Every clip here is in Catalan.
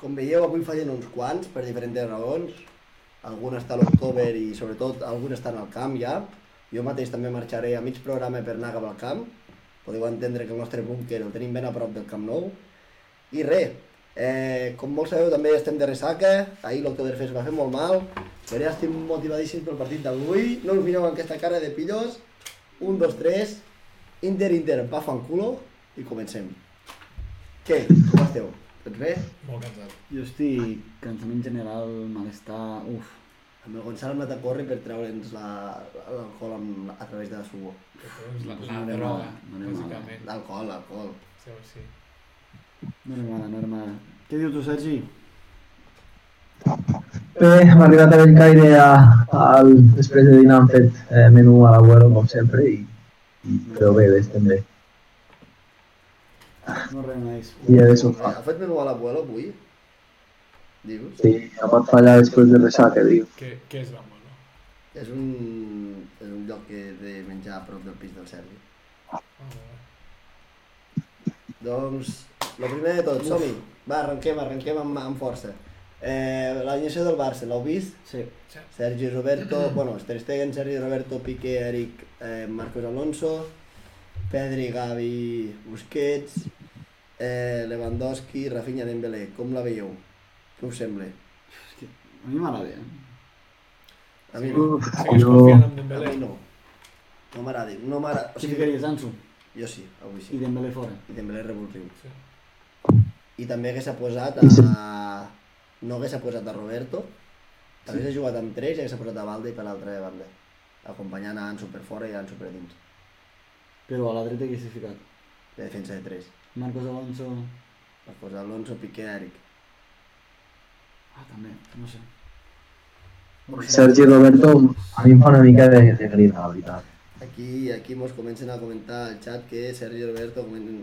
Com veieu, avui fallen uns quants per diferents raons. Algun està a l'October i sobretot alguns estan al camp ja. Jo mateix també marxaré a mig programa per anar cap al camp. Podeu entendre que el nostre búnquer el tenim ben a prop del Camp Nou. I res, eh, com molts sabeu també estem de ressaca, ahir l'Octoberfest va fer molt mal, però ja estic motivadíssim pel partit d'avui, no us mireu amb aquesta cara de pillos, un, dos, tres, Inter, Inter, pa fan culo, i comencem. Què? Com esteu? Doncs res, Molt cansat. Jo estic cansament general, malestar... Uf, amb el Gonçalo hem anat a córrer per treure'ns la- l'alcohol amb- a través de la suor. És la, Pues la no anem droga, bàsicament. L'alcohol, l'alcohol. Sí, sí. no era mala, no era mala. Què dius tu, Sergi? Bé, hem arribat a Bellcaire a, al, després de dinar hem fet eh, menú a l'abuelo, com sempre, i, i però bé, bé, estem bé. No res més. Dia de sofà. Ha fet menú a l'abuelo avui? Dius? Sí, no pot fallar després de ressaca, diu. Què, què és l'amor? És un, és un lloc que de menjar a prop del pis del Sergi. Ah. Doncs, el primer de tot, som-hi. Va, arrenquem, arrenquem amb, amb força. Eh, L'alineació del Barça, l'heu vist? Sí. Sí. Sergi Roberto, bueno, Ter Stegen, Sergi Roberto, Piqué, Eric, eh, Marcos Alonso, Pedri, Gavi, Busquets, eh, Lewandowski, Rafinha, Dembélé. Com la veieu? Què us sembla? A mi m'agrada, eh? A mi no. Segueix confiant en A Dembélé? mi no. No m'agrada. No m'agrada. O sigui, ficaries, Ansu? jo sí, avui I sí. Dembélé fora. I Dembélé revulsiu. Sí. I també hagués posat I sí. a... No hagués posat a Roberto, hagués jugat amb tres i hagués posat a Valde per l'altra banda, acompanyant a Ansu per fora i a Ansu per dins, Però a la dreta qui s'ha ficat? de defensa de tres. Marcos Alonso... Posar Alonso, Piqué, Eric. Ah, també, no sé. Sergi Roberto a mi em fa una mica de, de grina, la veritat. Aquí, aquí mos comencen a comentar al xat que Sergi Roberto comenten,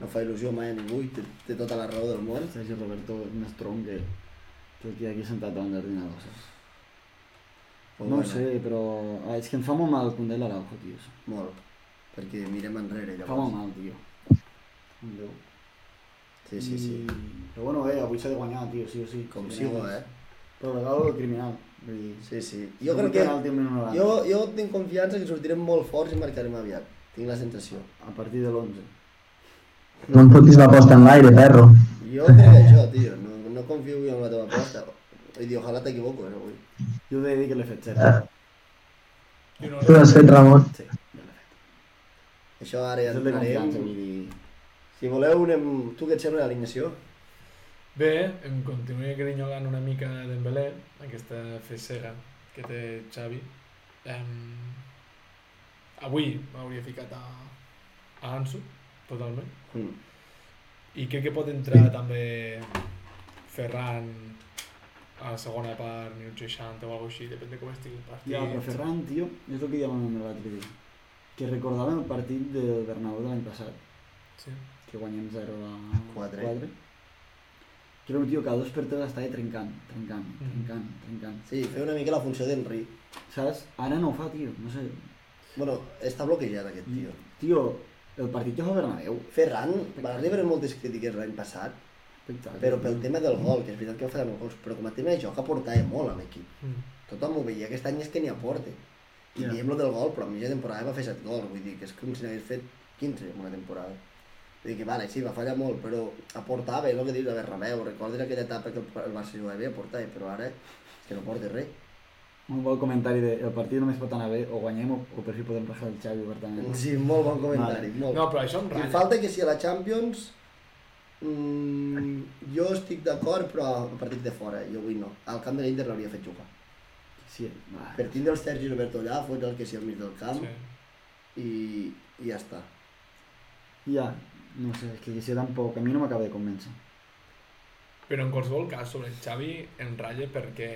no fa il·lusió mai a ningú i té, té tota la raó del món. Sergi Roberto és més tronc que, hi ha aquí sentat davant de l'ordinador, saps? Però No ho bueno, sé, però ah, és que em fa molt mal el Condé l'Araujo, tio. Molt, perquè mirem enrere Em fa molt llavors. mal, tio. Em Déu. Sí, sí, sí. I... Però bueno, eh, avui s'ha de guanyar, tio, sí o sí. Com sigo, eh? Però legal o criminal. Vull dir, Sí, sí. Jo crec que... El minut 90. Jo, jo tinc confiança que sortirem molt forts i marcarem aviat. Tinc la sensació. A partir de l'11. No em fotis la posta en l'aire, perro. Jo crec això, tio. No, no confio en la teva aposta. Vull dir, ojalà t'equivoco, eh, avui. Jo he de dir que l'he fet cert. No, Tu l'has fet, Ramon? Sí. Això ara ja de confiança, entrarem. vull dir... Si voleu, anem... tu què et sembla l'alineació? Bé, em continuï grinyolant una mica Dembélé, aquesta fesera que té Xavi. Em... Avui m'hauria ficat a, a Ansu, totalment. Mm. I crec que pot entrar també Ferran a la segona part, minut 60 o alguna així, depèn de com estigui el partit. Ja, però Ferran, tio, és el que dèiem amb l'altre dia. Que recordàvem el partit del Bernabéu de l'any passat, Sí. que guanyem 0 a Quatre. 4. Que era un tio que a dos per tres estava trencant, trencant, Mhm. trencant, trencant. Sí, fer una mica la funció d'Henry. Saps? Ara no ho fa, tio, no sé. Bueno, està bloquejat aquest tio. Tio, el partit que fa Bernabéu, Ferran, va rebre moltes crítiques l'any passat, espectacle. però pel tema del gol, que és veritat que va fallar molts gols, però com a tema de joc aportava molt a l'equip. Mm. Tothom ho veia, aquest any és que n'hi aporta. I Ja. diem lo del gol, però a mitja temporada va fer 7 gols, vull dir que és com si n'hagués fet 15 en una temporada. Vull dir que, vale, sí, va fallar molt, però aportava, és el que dius de Bernabéu, recordes aquella etapa que el Barça jugava bé, aportava, però ara és que no porta res. Un bon comentari de el partit només pot anar bé, o guanyem o, o per fi podem rajar el Xavi obertament. Sí, molt bon comentari, Vale. molt. No, però això em I ratlla. falta que si a la Champions mm, jo estic d'acord, però a partit de fora, jo avui no. Al camp de l'Inter l'hauria fet jugar. Sí, va. Per tindre el Sergi Roberto allà, fots el que sigui al mig del camp Sí. i, i ja està. Ja, no sé, és que si tampoc, a mi no m'acaba de convèncer. Però en qualsevol cas, sobre el Xavi em ratlla perquè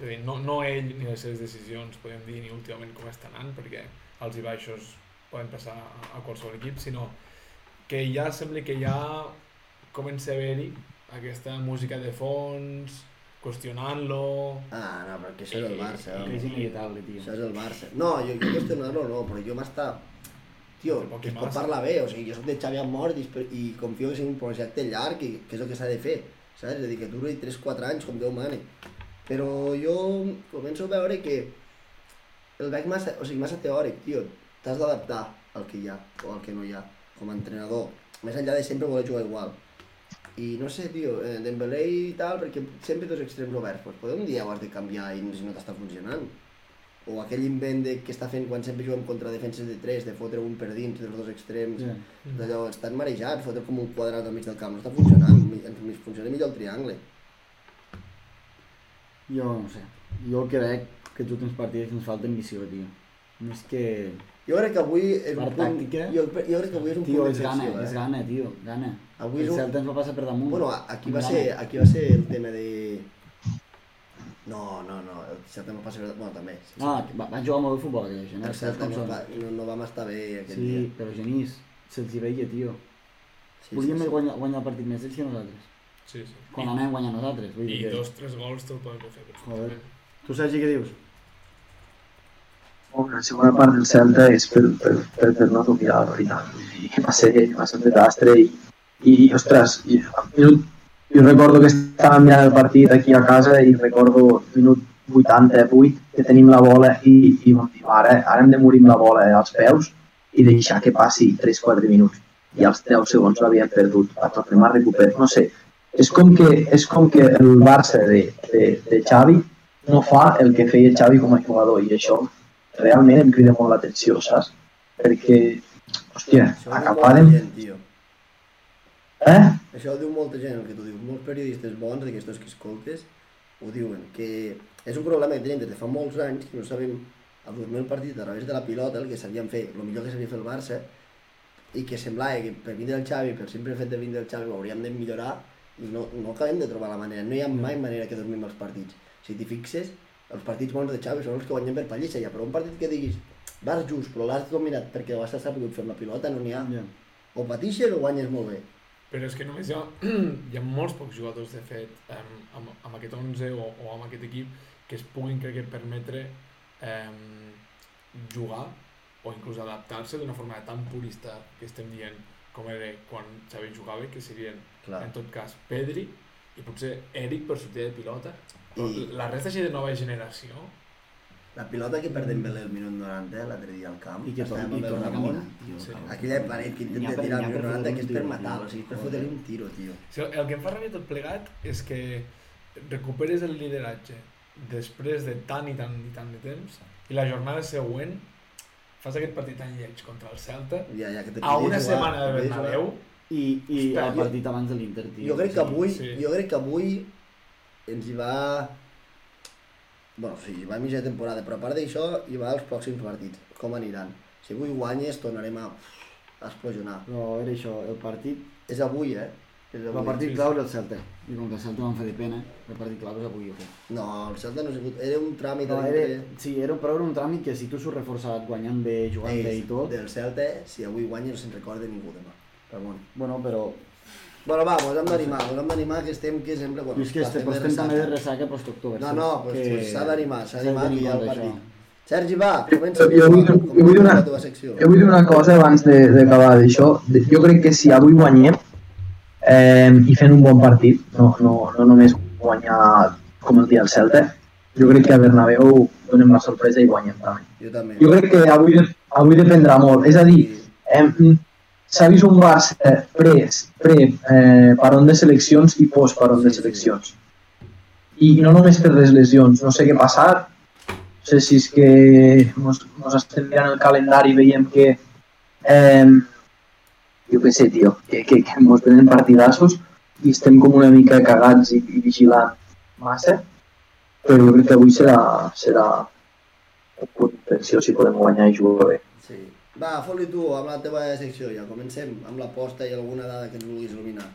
dir, no, no ell ni les seves decisions, podem dir, ni últimament com estan anant, perquè alts i baixos poden passar a, a qualsevol equip, sinó que ja sembla que ja comença a haver-hi aquesta música de fons, qüestionant-lo... Ah, no, perquè això és el Barça. Que home. és inevitable, tio. Això és el Barça. No, jo, jo qüestionar-lo no, però jo m'està... Tio, que es pot parlar bé, o sigui, jo soc de Xavi a mort i, i confio que sigui un projecte llarg i que és el que s'ha de fer. saps? És a dir, que duri 3-4 anys, com Déu mani. Però jo començo a veure que el veig massa, o sigui, massa teòric, tio. T'has d'adaptar al que hi ha o al que no hi ha, com a entrenador. Més enllà de sempre voler jugar igual. I no sé, tio, eh, Dembélé i tal, perquè sempre dos extrems oberts, podem un dia ho has de canviar i si no t'està funcionant. O aquell invent de, que està fent quan sempre juguem contra defenses de 3, de fotre un per dins dels dos extrems, Ja. d'allò, estan marejats, fotre com un quadrat al mig del camp, no està funcionant, ens funciona millor el triangle. Jo no sé. Jo crec que tots els partits ens falta ambició, tio. Més que... Jo crec que avui és un Per punt... tàctica? Jo, jo crec que avui és un Tio, punt és gana, d'excepció, és eh? gana, tio, gana. Avui és el un- Celta ens va passar per damunt. Bueno, aquí va, Gana. ser, aquí va ser el tema de... No, no, no, el Celta no passa... Bueno, també. Sí, Ah, va, va jugar molt de futbol aquell, això, no? el Celta no, va, no, no vam estar bé aquest Sí, dia. però Genís, se'ls hi veia, tio. Sí, Volíem sí, sí. guanyar, guanyar el partit més ells que nosaltres. Sí, sí. Quan anem guanyar nosaltres. Vull I, dir i que... dos, tres gols te'l poden fer. Joder. Tu, Sergi, què dius? La segona part del Celta és per, per, per, per no tocar, la veritat. I va ser, va ser un desastre i, i ostres, i, minut, jo recordo que estàvem mirant el partit aquí a casa i recordo minut 88 que tenim la bola i, i vam dir, ara, ara hem de morir amb la bola als peus i deixar que passi 3-4 minuts i als 10 segons l'havíem perdut, la tornem a recuperar, no sé, és com que, és com que el Barça de, de, de Xavi no fa el que feia Xavi com a jugador i això realment em crida molt l'atenció, saps? Perquè, hòstia, molta gent. Eh? Això ho diu molta gent, el que tu dius. Molts periodistes bons, d'aquestos que escoltes, ho diuen, que és un problema que tenim des de fa molts anys, que no sabem a dormir el partit a través de la pilota, el que sabíem fer, el millor que sabia fer el Barça, i que semblava que per vindre el Xavi, per sempre fet de vindre el Xavi, ho hauríem de millorar, i no, no acabem de trobar la manera. No hi ha mai manera que dormim els partits. Si t'hi fixes, els partits bons de Xavi són els que guanyem per pallissa, ja, però un partit que diguis vas just, però l'has dominat perquè ho has sabut fer amb la pilota, no n'hi ha. Ja. O patixes o guanyes molt bé. Però és que només hi ha, hi ha molts pocs jugadors, de fet, amb, amb, amb aquest 11 o, o amb aquest equip que es puguin, crec que, permetre eh, jugar o inclús adaptar-se d'una forma tan purista que estem dient com era quan Xavi jugava, que serien, Clar. en tot cas, Pedri i potser Eric per sortir de pilota. I- la resta així de nova generació, La pilota que perdem bé el minut 90 l'altre dia al camp, I que estàvem i amb el Ramon. Sí. aquella paret que intenta per- tirar per minut 90 que és fotre per un matar, tiro, o sigui, per fotre-li un tiro, tio. O sigui, el que em fa ràbia tot plegat és que recuperes el lideratge després de tant i tant i tant de temps i la jornada següent fas aquest partit tan lleig contra el Celta Ja, ja que a una jugar, setmana de Bernabéu. I, i Espera, el partit abans de l'Inter, tio. Jo crec que avui, sí. jo crec que avui ens hi va... Bueno, sí, hi va a mitja temporada, però a part d'això hi va als pròxims partits, com aniran. Si avui guanyes tornarem a, a explosionar. Però era això, el partit... És avui, eh? És El avui. partit sí, clau era el Celta. I com que el Celta van fer de pena, el partit clau és avui, crec. No, el Celta no ha sigut... Era un tràmit No, era, dintre... sí, era, però era un tràmit que si tu surts reforçat, guanyant bé, jugant bé i tot... del Celta, si avui guanya no se'n recorda ningú demà. Però bueno. Bueno, però... Bueno, va, mos hem d'animar, mos hem d'animar que estem, que sempre... Bueno, I és que este, estem pues, de estem també de ressaca. post-octubre. No, no, pues, que pues, s'ha d'animar, s'ha d'animar en compte partit. Sergi, va, comença Jo vull- jo vull comença una-. Jo vull dir una cosa abans de- d'acabar d'això. Jo crec que si avui guanyem eh, i fent un bon partit, no, no, no només guanyar com el dia del Celta, jo crec que a Bernabéu donem la sorpresa i guanyem també. Jo també. Jo crec que avui, avui dependrà molt. És a dir, eh, s'ha vist un Barça pre, pre eh, paron de seleccions i post paron de seleccions. I no només per les lesions, no sé què ha passat, no sé si és que mos, mos estem mirant el calendari i veiem que eh, jo què sé, tio, que, que, que mos venen partidassos i estem com una mica cagats i, i vigilant massa, però jo crec que avui serà, serà un punt d'atenció si podem guanyar i jugar bé. Sí. Va, fot-li tu amb la teva secció ja. Comencem amb l'aposta i alguna dada que ens vulguis il·luminar.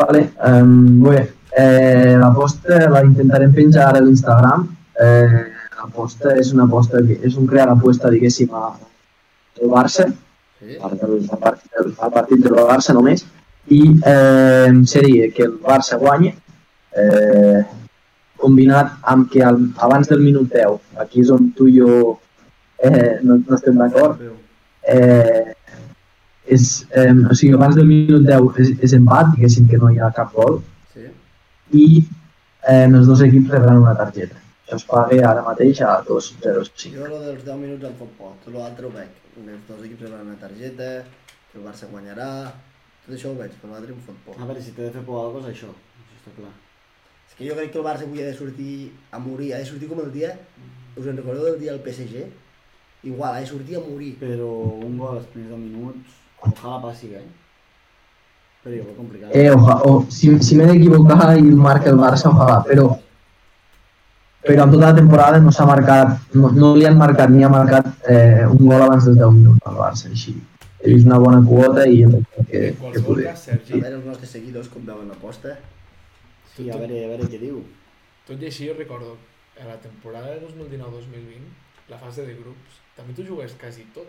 Vale, um, bé, eh, l'aposta la intentarem penjar ara a l'Instagram. Eh, l'aposta és una aposta és un crear aposta, diguéssim, a, al Barça, Sí? al, al, partit, al partit del Barça només, i eh, seria que el Barça guanyi, eh, combinat amb que al, abans del minut 10, aquí és on tu i jo eh, no, no estem d'acord, eh, és, eh, o sigui, abans del minut 10 és, és empat, diguéssim que no hi ha cap gol, Sí? i eh, els dos equips rebran una targeta. Això es paga ara mateix a 2.05. Jo lo dels 10 minuts em fot por, tot l'altre ho veig. Els dos equips rebran una targeta, que el Barça guanyarà, tot això ho veig, però l'altre em fot por. A veure, si t'he de fer por a alguna cosa això. Això està clar. És que jo crec que el Barça avui ha de sortir a morir, ha de sortir com el dia, us en recordeu del dia del PSG? Igual, ha de sortir a morir. Però un gol als primers 10 minuts, ojalà passi, eh? Però jo complicat. Eh, oja, o, si, si m'he d'equivocar i el marca el Barça, ojalà, però però en tota la temporada no s'ha marcat, no, no li han marcat ni ha marcat eh, un gol abans dels 10 minuts al Barça, així. He vist una bona quota i em crec que, que poder. cas, A Sergi, veure els nostres seguidors com veuen l'aposta. Sí, a veure, a veure què diu. tot i així jo recordo a la temporada de 2019-2020, la fase de grups, també tu jugues quasi tot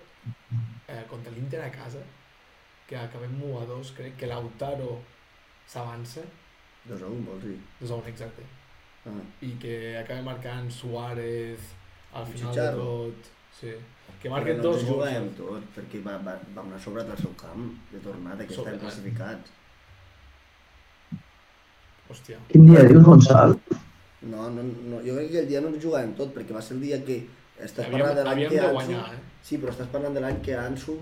eh, contra l'Inter a casa, que acabem 1 a 2, crec que Lautaro s'avança, 2 a 1, vols dir? 2 a 1 exacte, Ah. i que acaba marcant Suárez al final Chicharro. de tot, sí. que marquen no dos gols. juguem tot, perquè va, va, vam anar sobrat al seu camp, de tornada, que estan classificats. Hòstia, Quin dia dius, Gonçal? No, no, no, jo crec que el dia no ens jugàvem tot, perquè va ser el dia que estàs havíem, parlant de l'any que Ansu... guanyar, eh? Sí, però estàs parlant de l'any que Ansu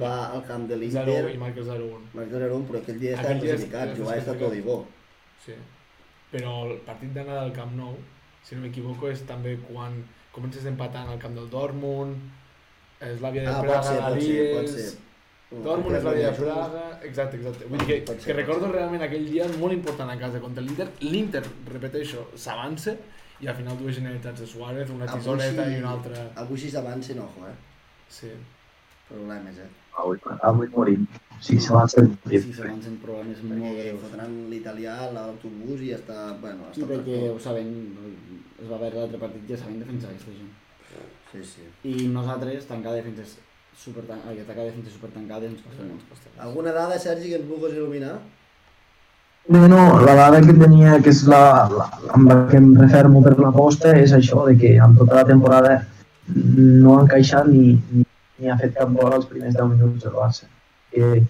va al camp de 0 l'Inter, i marca 0-1. Marc Zerón, però aquell dia estava classificat, jugava estat. Todibó. Sí. Però el partit d'anada al Camp Nou, si no m'equivoco, és també quan comences empatant al camp del Dortmund, és l'àvia de Ah, Praga, ser, la pot ser, pot ser. Dortmund és l'àvia de Praga... Exacte, exacte. Vull dir que, ser, que recordo realment aquell dia molt important a casa contra l'Inter. L'Inter, repeteixo, s'avança i al final dues generalitats de Suárez, una Avui tisoreta sí- i una altra... Avui si s'avancen, ojo, eh? Sí. Problemes, eh? Avui, avui morim. Sí, Sí, morim. s'avancen problemes molt Perquè greus. fotran l'italià a l'autobús i està... Bueno, I està perquè per ho saben, es va veure l'altre partit, ja saben defensar aquesta gent. Sí, sí. I nosaltres, tancar defenses super tan... ai, atacar defenses super tancades ens costa molt. Alguna dada, Sergi, que ens vulguis il·luminar? No, no, la dada que tenia, que és la, la, amb la que em refermo per l'aposta, és això, de que en tota la temporada no ha encaixat ni, ni, ni ha fet cap gol als primers 10 minuts del Barça. Que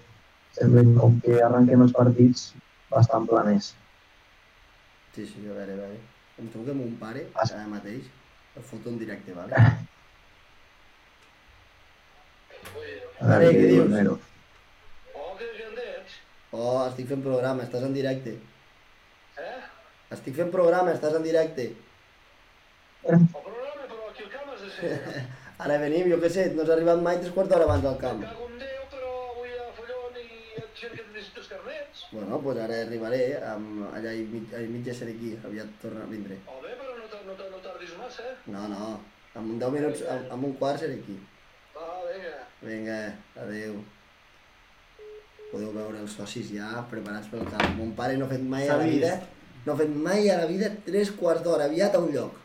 sembla com que arrenquem els partits bastant planers. Sí, sí, a veure, a veure. Em truca mon pare, Ah. ara mateix, el foto en directe, vale? A veure què què diu dius? el Nero. Oh, que gent ets? Oh, estic fent programa, estàs en directe. Eh? Estic fent programa, estàs en directe. El programa, però aquí al camp has de ser. Ara venim, jo què sé, no has arribat mai tres quarts d'hora abans al camp. Me cago en Déu, però avui a Follon i et gent que necessita els carnets. Bueno, doncs pues ara arribaré, amb, allà i mig, a mitja seré aquí, aviat torna a vindre. O bé, però no, no, no tardis massa, eh? No, no, amb 10 minuts, amb, amb un quart seré aquí. Va, vinga. Vinga, adeu. Podeu veure els socis ja preparats pel camp. Mon pare no ha fet mai a la vida, no ha fet mai a la vida tres quarts d'hora aviat a un lloc.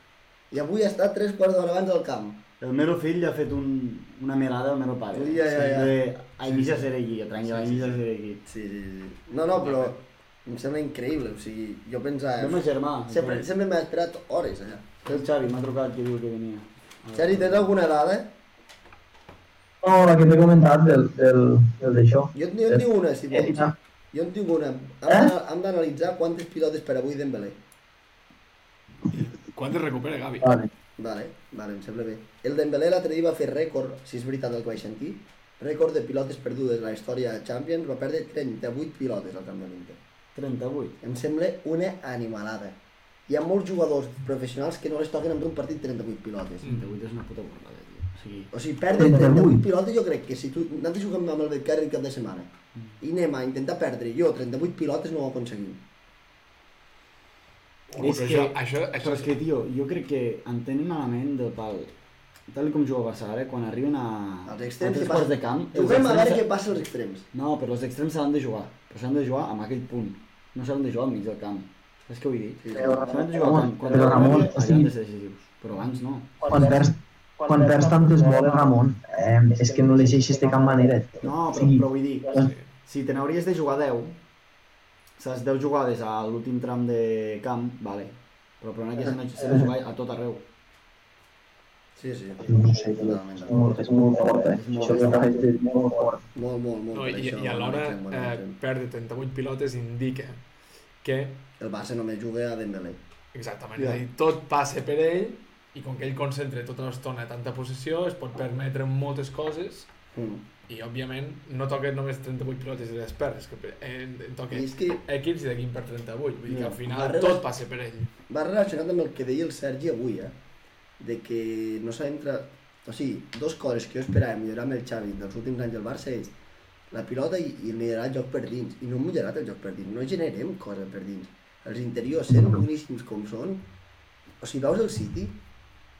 I avui ha estat tres quarts d'hora abans al camp. El meu fill ja ha fet un, una melada al meu pare. Ja, ja, ja. Sempre, ai, mitja seré aquí, tranquil, ai, mitja seré aquí. Sí, sí, sí. No, no, però em sembla increïble, o sigui, jo pensava... El meu germà. Sempre, sempre m'ha esperat hores allà. El Xavi m'ha trucat que diu que venia. Sergi, tens alguna dada? No, la que t'he comentat del, del, del d'això. Jo, jo en tinc una, si Eh, vols. ja. Jo en tinc una. Hem Eh? hem d'analitzar quantes pilotes per avui Dembélé. Quan es recupera, Gavi? Vale. Vale, vale, em sembla bé. El Dembélé l'altre dia va fer rècord, si és veritat el que vaig sentir, rècord de pilotes perdudes a la història de Champions, va perdre 38 pilotes al camp de l'Inter. 38. Em sembla una animalada. Hi ha molts jugadors professionals que no les toquen en un partit 38 pilotes. 38 és una puta borrada, tio. O sigui, O sigui, perdre 38. 38 pilotes jo crec que si tu... Nosaltres juguem amb el Betcari el cap de setmana i anem a intentar perdre jo 38 pilotes no ho aconseguim. Oh, És que- això, això, Però és que, tio, jo crec que en tenen malament del pal. Tal com juga el Barça ara, quan arriben a, Els a extrems que quarts passen... de camp... els Juguem a veure què passa als extrems. No, però els extrems s'han de jugar. Però s'han de jugar amb aquell punt. No s'han de jugar al mig del camp. Saps què vull dir? Sí, sí. Però, S'han de jugar Ramon, quan, quan però Ramon, allà o han sigui, de ser decisius. Però abans no. quan perds, quan perds tantes boles, Ramon, eh, és que no les deixes de cap manera. No, però, Sí. però vull dir, Sí. si te n'hauries de jugar 10, saps, 10 jugades a l'últim tram de camp, vale. Però, però en aquest s'ha de jugar a tot arreu. Sí, sí. No sé, és molt, és molt fort, eh? És molt Això que és molt fort. Molt, molt, molt. No, i, això, i alhora eh, perdre 38 pilotes indica que El Barça només juga a Dembélé. Exactament, Ja. és a dir, tot passa per ell i com que ell concentra tota l'estona tanta possessió es pot permetre moltes coses Mm. i òbviament no toca només 38 pilotes i després, és que eh, en toca I que equips i d'aquí per 38, vull dir que al final Barreres- tot passa per ell. va relacionat amb el que deia el Sergi avui, eh? De que no s'ha entrat... O sigui, dos coses que jo esperava millorar amb el Xavi dels últims anys del Barça és la pilota i, i millorar el joc per dins. I no hem millorat el joc per dins, no generem coses per dins. Els interiors, sent boníssims com són, o sigui, veus el City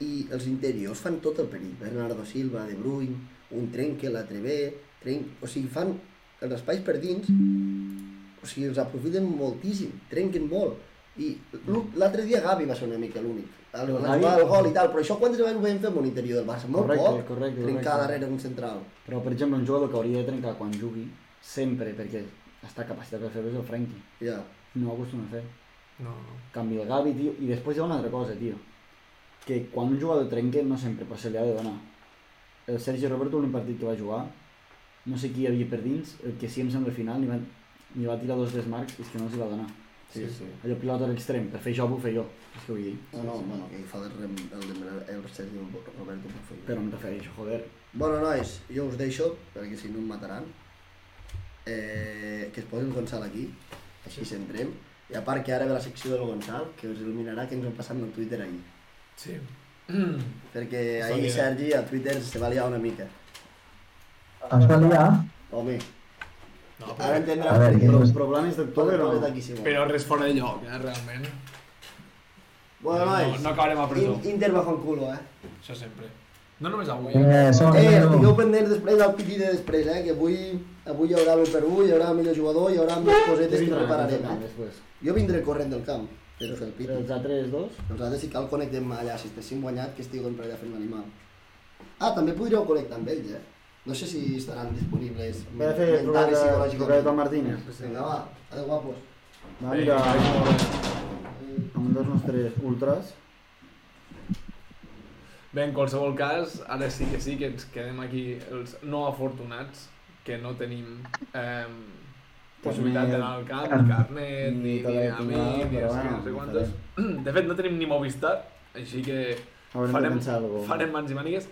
i els interiors fan tot el perill. Bernardo Silva, De Bruyne, un trenque, l'altre bé, tren... o sigui, fan els espais per dins, o sigui, els aprofiten moltíssim, trenquen molt. I l'altre dia Gavi va ser una mica l'únic. El, El del gol i tal, però això quantes vegades ho vam fer amb un interior del Barça? Molt Correcte, poc. correcte, Trencar correcte. darrere un central. Però, per exemple, un jugador que hauria de trencar quan jugui, sempre, perquè està capacitat per fer-ho, és el Frenkie. Ja. No ho acostuma a fer. No, canvi, el Gavi, tio, i després hi ha una altra cosa, tio, que quan un jugador trenca no sempre però se li ha de donar. El Sergi Roberto, l'últim partit que va jugar, no sé qui hi havia per dins, el que sí em sembla al final, ni va, ni va tirar dos desmarcs, és que no els hi va donar. Sí, sí. Allò pilota a l'extrem, per fer això ho fer jo, és que vull dir. No, no, bueno, que hi fa el, rem, el, el, el Sergi Roberto per fer. Però em refereixo, joder. Bueno, nois, jo us deixo, perquè si no em mataran. Eh, que es posi el Gonçal aquí, així centrem. I a part que ara ve la secció del Gonçal, que us il·luminarà que ens hem passat el Twitter ahir. Sí. Perquè Està ahir. Sergi a Twitter se va liar una mica. Es va liar? Home, No, ara però, entendrà A veure, que Els problemes d'octubre no? d'aquí sí, molt. però res fora de lloc, eh, realment. Bueno, no, nois, no acabarem a presó. In- Inter bajo el culo, eh? Això sempre. No només avui. Eh, som, Eh, no. tingueu pendents després del piti de després, eh? Que avui, avui hi haurà l'1 per 1, hi haurà el millor jugador, hi haurà més cosetes que prepararem, eh? Després. Jo vindré corrent del camp, però el piti. Els altres dos, Nosaltres si cal connectem allà, si estéssim guanyat, que estiguin per allà fent l'animal. Ah, també podríeu connectar amb ells, eh? No sé si estaran disponibles a mental i psicològicament. el Martínez. Vinga, va, adeu guapos. Va, mira, amb els nostres ultras. Bé, en qualsevol cas, ara sí que sí que ens quedem aquí els no afortunats, que no tenim eh, possibilitat d'anar al camp, ni carnet, Ni ni, amic, ni no sé, bueno, no sé quantos. De fet, no tenim ni Movistar, així que Haurem farem, farem mans i mànigues.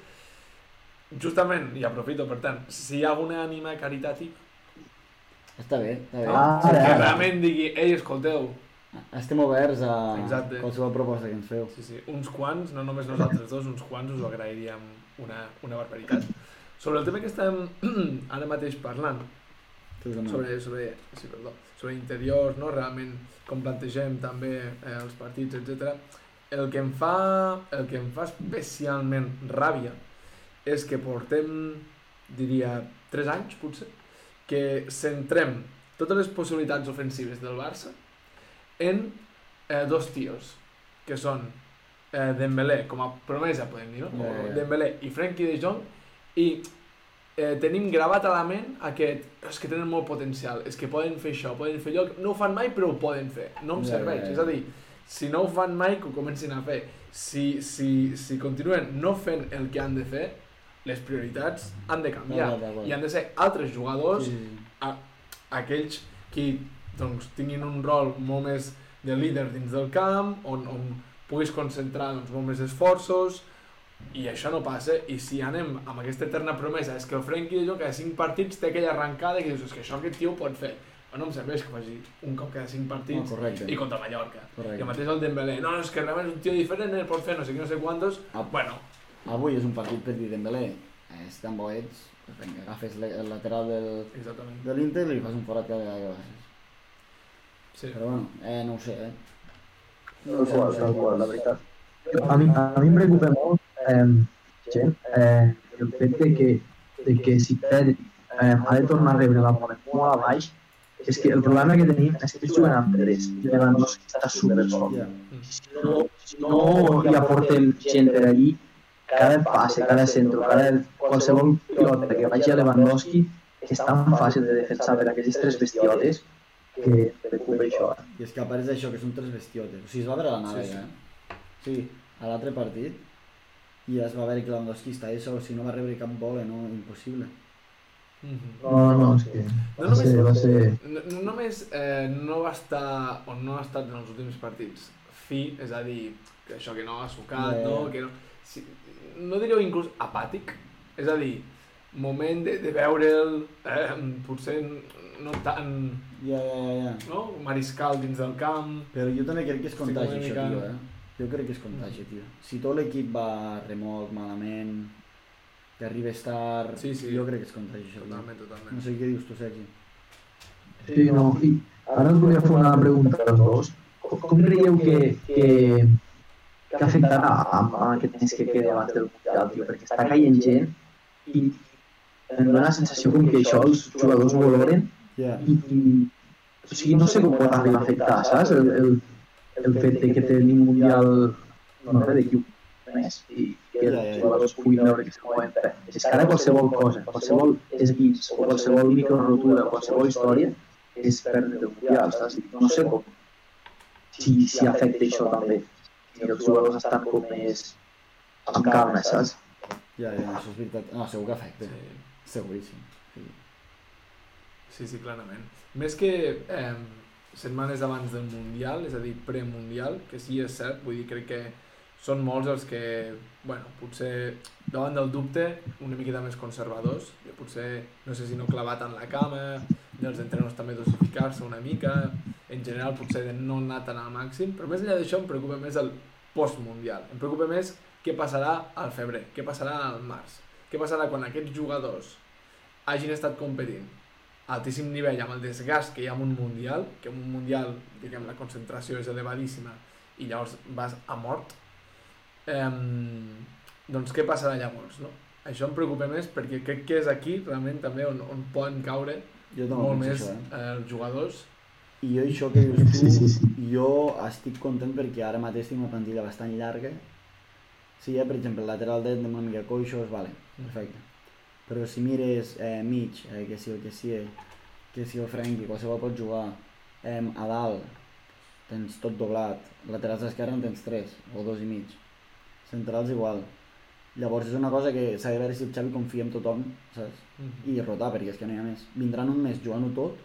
Justament, i aprofito, per tant, si hi ha alguna ànima caritativa Està bé, està bé. Ah, que ara, ara. realment digui, ei, escolteu, Estem oberts a Exacte. qualsevol proposta que ens feu. Sí, sí, uns quants, no només nosaltres dos, uns quants us ho agrairíem una, una barbaritat. Sobre el tema que estem ara mateix parlant. Sobre, sobre, sí, perdó, sobre interiors, no? realment com plantegem també eh, els partits, etc. El que em fa, el que em fa especialment ràbia és que portem, diria, 3 anys potser, que centrem totes les possibilitats ofensives del Barça en eh, dos tios, que són eh, Dembélé, com a promesa podem dir, no? Ja. Dembélé i Frenkie de Jong, i eh, tenim gravat a la ment aquest, és que tenen molt potencial, és que poden fer això, poden fer allò, no ho fan mai però ho poden fer, no em serveix, ja, ja. és a dir, si no ho fan mai que ho comencin a fer, si, si, si continuen no fent el que han de fer, les prioritats han de canviar, D'acord, d'acord. i han de ser altres jugadors Sí, sí. aquells que doncs, tinguin un rol molt més de líder dins del camp, on, on puguis concentrar doncs, molt més esforços, i això no passa, i si anem amb aquesta eterna promesa, és que el Frenkie de Jong cada 5 partits té aquella arrencada que dius, és que això aquest tio ho pot fer. Però no em serveix que faci un cop cada 5 No, partits correcte. i contra Mallorca. Correcte. I el mateix el Dembélé, no, no, és que realment és un tio diferent, el pot fer no sé què, no sé quantos. Ah. Bueno, Avui és un partit per dir Dembélé. És tan bo ets, pues vinga, agafes el lateral del, exactament. de l'Inter i li fas un forat cada vegada que passes. Sí. Però bueno, eh, no ho sé, eh. Tal qual, tal qual, la veritat. A mi, a mi em preocupa molt eh, gent, eh, el fet de que, de que si perd eh, ha de tornar a rebre la bola molt a baix, és que el problema que tenim és que juguen amb tres i Lewandowski està super sol. Si no, si no hi aportem gent per allí, cada passe, cada centre, cada, qualsevol pilota que vagi a Lewandowski és tan fàcil de defensar per aquestes tres bestiotes que preocupa això. eh. I és que apareix això, que són tres bestiotes. O sigui, es va veure la nave, Sí, sí. eh? Sí, a l'altre partit, i es va veure que Lewandowski està això, si no va rebre cap bola, no, impossible. Mhm. No, no, és que No va ser, va ser... No, no només eh, no va estar, o no ha estat en els últims partits fi, és a dir, que això que no ha sucat, ja. no? Que no, si, no diríeu inclús apàtic? És a dir, moment de, de veure'l, eh, potser no tan, Ja, ja, ja, no? Mariscal dins del camp... Però jo també crec que és contagi, una això, mica- tio, eh? Jo crec que és contagi, tio. Si tot l'equip va a remolc malament, que arribes tard, Sí, sí. jo crec que és contagi, això. Totalment, totalment. No sé què dius tu, Sergi. Sí, no, i ara us volia fer una pregunta als dos. Com, com creieu que, que, que afectarà amb, amb aquest temps que queda abans del Mundial, tio? Perquè està caient gent i em dóna la sensació com que això els jugadors ho valoren Ja, i, i o sigui, no sé com pot arribar a afectar, saps? El, el, el fet de que tenim un Mundial no sé, d'aquí un mes i que els jugadors puguin veure que se mouen. És que ara qualsevol cosa, qualsevol esguís o qualsevol microrotura qualsevol història és perdre el Mundial, saps? No sé com, si, si afecta això també. Si els jugadors estan com més amb calma, saps? ja, ja, això és veritat. No, segur que afecta. Sí. Seguríssim. Sí. Sí, sí, clarament. Més que eh, setmanes abans del Mundial, és a dir, premundial, que sí és cert, vull dir, crec que són molts els que, bueno, potser davant del dubte una miqueta més conservadors, que potser, no sé si no clavat en la cama, dels entrenos també dosificar-se una mica, en general potser de no anar tan al màxim, però més enllà d'això em preocupa més el postmundial, em preocupa més què passarà al febrer, què passarà al març, què passarà quan aquests jugadors hagin estat competint altíssim nivell amb el desgast que hi ha en un mundial, que en un mundial, diguem, la concentració és elevadíssima i llavors vas a mort, eh, doncs què passarà llavors, no? Això em preocupa més perquè crec que és aquí realment també on, on poden caure Jo molt més això, eh? eh, els jugadors. I jo això que dius tu, Sí, sí, sí. jo estic content perquè ara mateix tinc una plantilla bastant llarga. Sí, eh, per exemple, el lateral dret una mica coixos, vale, perfecte. Però si mires eh, mig, eh, que si el que si, que si el Frenkie, qualsevol pot jugar, eh, a dalt tens tot doblat, laterals d'esquerra en tens tres, o dos i mig. Centrals igual. Llavors és una cosa que s'ha de veure si el Xavi confia en tothom, saps? Mhm. i rotar, perquè és que no hi ha més. Vindran un mes jugant-ho tot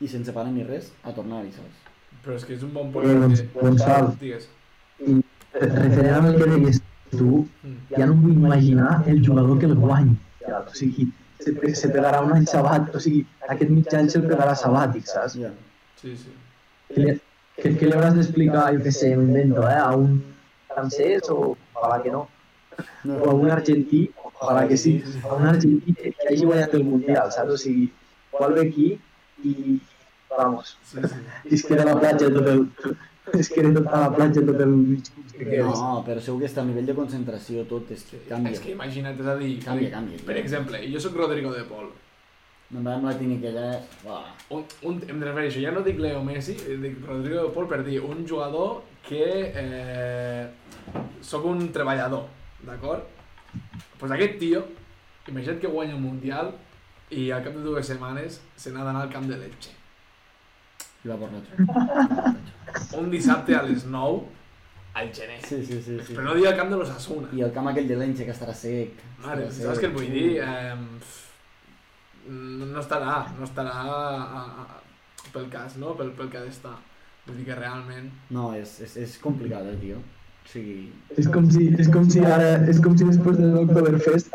i sense parar ni res a tornar-hi, saps? Però és que és un bon Però, punt. doncs, perquè- Gonçal. Digues. Referent el que deies tu, Mm. ja no em vull imaginar el jugador que el guany. Ja, o sigui, se, se pegarà un any sabat, o sigui, aquest mig any se'l pegarà sabàtic, saps? Sí, sí. Que, li- que, que li hauràs d'explicar, jo què sé, m'invento, eh, a un francès o ojalà que no, No, o a un argentí, ojalà que sí, a un argentí que, que hagi guanyat el Mundial, saps? O sigui, vol ve aquí i, vamos, sí, sí. és que era la platja tot el... És que era tot a la platja tot el mig que quedes. no, però segur que està a nivell de concentració tot és que canvia. És que imagina't, és a dir, Canvia, canvia. per exemple, jo sóc Rodrigo de Pol, No em va amb la. Uah. un, un, em refereixo, ja no dic Leo Messi, dic Rodrigo de Pol per dir un jugador que eh, sóc un treballador, d'acord? Doncs pues aquest tio, imagina't que guanya un Mundial i al cap de dues setmanes se n'ha d'anar al camp de Lecce. I va per l'altre. Un dissabte a les 9 al gener. Sí, sí, sí. sí. Però no dir al camp de l'Osasuna. I el camp aquell de l'Enche que estarà sec. Mare, estarà saps què et vull dir? Eh, no, estarà, no estarà a, a, pel cas, no? Pel, pel que ha d'estar. Vull dir que realment... No, és, és, és complicat, eh, tio. O sigui, És com si, és com si ara, és com si després de l'Octoberfest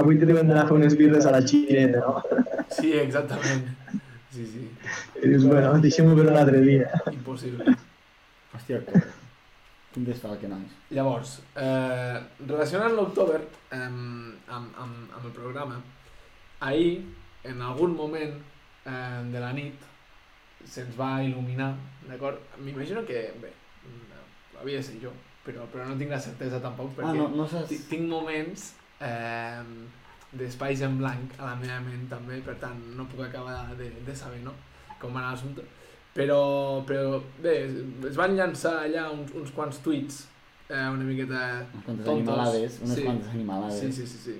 avui te deuen d'anar a fer unes birres a la xineta, no? Sí, exactament. Sí, sí, I dius, bueno, deixem-ho per un altre dia. impossible. Hòstia, que... Quin desfalque, nois. Llavors, eh, relacionant l'October eh, amb, amb, amb el programa, ahir, en algun moment eh, de la nit, se'ns va il·luminar, d'acord? M'imagino que, bé, mm, havia de ser jo, però, però no tinc la certesa tampoc, Ah, perquè no, no saps... ti- tinc moments eh, d'espais en blanc a la meva ment també, per tant no puc acabar de, de saber no? com va anar l'assumpte. Però, però bé, es van llançar allà uns, uns quants tuits eh, una miqueta Unes quantes tontos. animalades, unes Sí. quantes animalades. Sí, sí, sí, sí.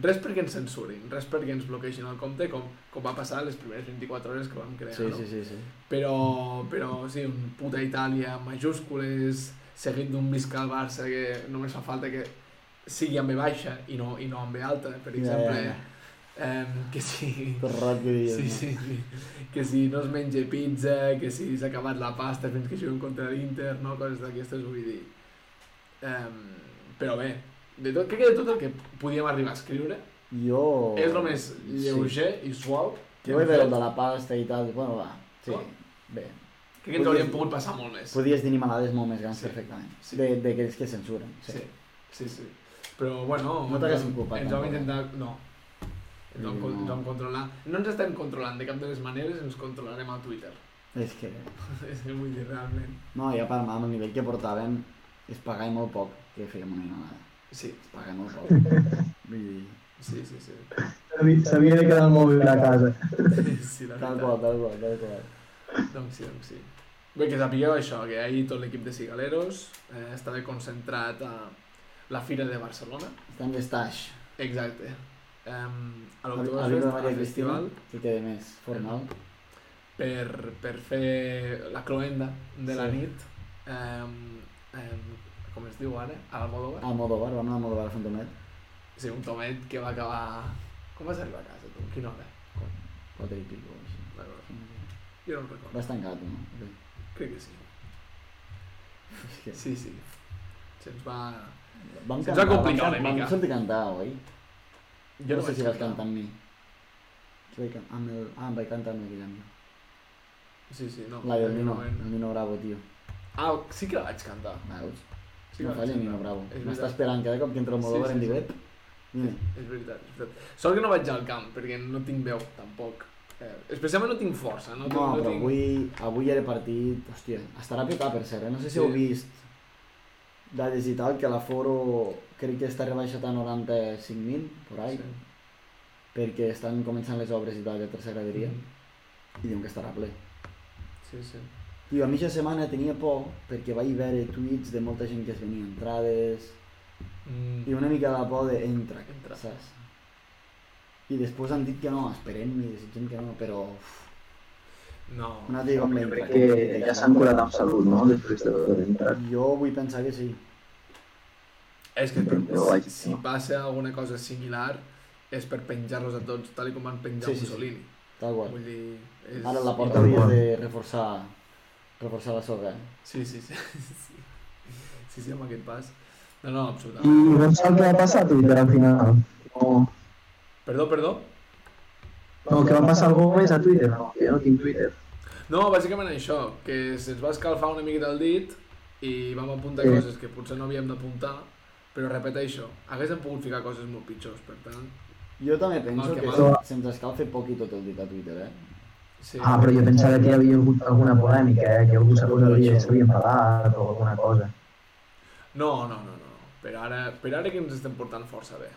Res perquè ens censurin, res perquè ens bloqueixin el compte, com, com va passar les primeres 24 hores que vam crear, Sí, no? sí, sí, sí. Però, però sí, un puta Itàlia majúscules, seguit d'un visca al Barça que només fa falta que sigui amb B baixa i no, i no amb B alta, per exemple, ja, em, que si... Dius, Sí, sí, sí. Que si no es menja pizza, que si s'ha acabat la pasta fins que juguen contra l'Inter, no? Coses d'aquestes, vull dir. Um, però bé, de tot, crec que de tot el que podíem arribar a escriure Jo... és el més lleuger i suau que Jo vaig hem veure fet. el de la pasta i tal, bueno, va, sí, Oh. bé. Crec que ens hauríem pogut passar molt més. Podies dir animalades molt més grans Sí. perfectament. Sí. D'aquells que censuren. Sí, sí, sí. Però, bueno, No t'haguéssim culpat, ens vam tampoc. intentar... No. No. ens vam controlar. No ens estem controlant de cap de les maneres, ens controlarem a Twitter. És que... És que vull dir, realment. No, ja per amb el nivell que portàvem, es pagava molt poc que fèiem una animalada. Sí, Es pagava molt poc. Vull dir... sí, sí, sí. S'havia de quedar el mòbil a casa. sí la Tal qual, tal qual, tal qual. Doncs sí, doncs sí. Bé, que sapigueu això, que ahir tot l'equip de Cigaleros eh, estava concentrat a la Fira de Barcelona. Estan d'estaix. Exacte. Um, a Viva Fest, al Cristina, festival, que queda més formal. per, per fer la cloenda de la Sí. nit. Um, um, com es diu ara? A l'Almodóvar. A Almodóvar, vam anar a Almodóvar a Fontomet. Sí, un tomet que va acabar... Com vas arribar a casa, tu? Quina hora? Quatre i pico, així. Jo no recordo. Vas tancat, no? Bé. Crec que sí. Sí, sí. Se'ns va... Vam Se'ns va complicar vam, una vam mica. sortir a cantar, oi? Jo no sé si vas cantar. amb mi. Jo vaig, amb el... Ah, em vaig cantar amb el Guillem. Sí, sí, no. La del Nino, moment. el Nino Bravo, tio. Ah, sí que la vaig cantar. Veus? Sí que no falla. Nino Bravo. És M'està esperant cada cop que entra el Modóvar Sí, em sí, diu, sí. ep, vine. És veritat, és veritat. Sort que no vaig al camp, perquè no tinc veu, tampoc. Eh, especialment no tinc força, no? No, tinc, però tinc... avui, avui era partit... Hòstia, estarà petat per cert, eh? No sé si Sí. heu vist dades i tal, que l'aforo crec que està rebaixat a 95.000, por ahí, Sí. perquè estan començant les obres i tal de tercera graderia, Mm. i diuen que estarà ple. Sí, sí. Tio, a mitja setmana tenia por perquè vaig veure tuits de molta gent que es venia entrades Mm. i una mica de por de entra, Entra. saps? I després han dit que no, esperem i desitgem que no, però uf, No. cop Jo l'entra. crec que ja s'han curat amb salut, no? Després de d'entrar. Jo vull pensar que sí. És que si, si passa alguna cosa similar és per penjar-los a tots, tal i com van penjar Sí, sí, sí. Mussolini. Tal qual. Vull dir... És... Ara la porta hauries de reforçar, reforçar la soga, eh? Sí, sí, sí. sí. Sí, sí, amb aquest pas. No, no, I absolutament. no saps què va passar a Twitter al final? No, Perdó, perdó? no que va passar alguna més a Twitter? No, que jo no tinc Twitter. No, bàsicament això, que se'ns va escalfar una miqueta el dit i vam apuntar Sí. coses que potser no havíem d'apuntar, però repeteixo, haguéssim pogut ficar coses molt pitjors, per tant... Jo també penso que que mal. se- se'ns escalfa poc i tot el dit a Twitter, eh? Sí. Ah, però jo pensava que hi havia hagut alguna polèmica, eh? que algú s'havia s'havia enfadat o alguna cosa. No, no, no, no. Per ara, per ara que ens estem portant força bé.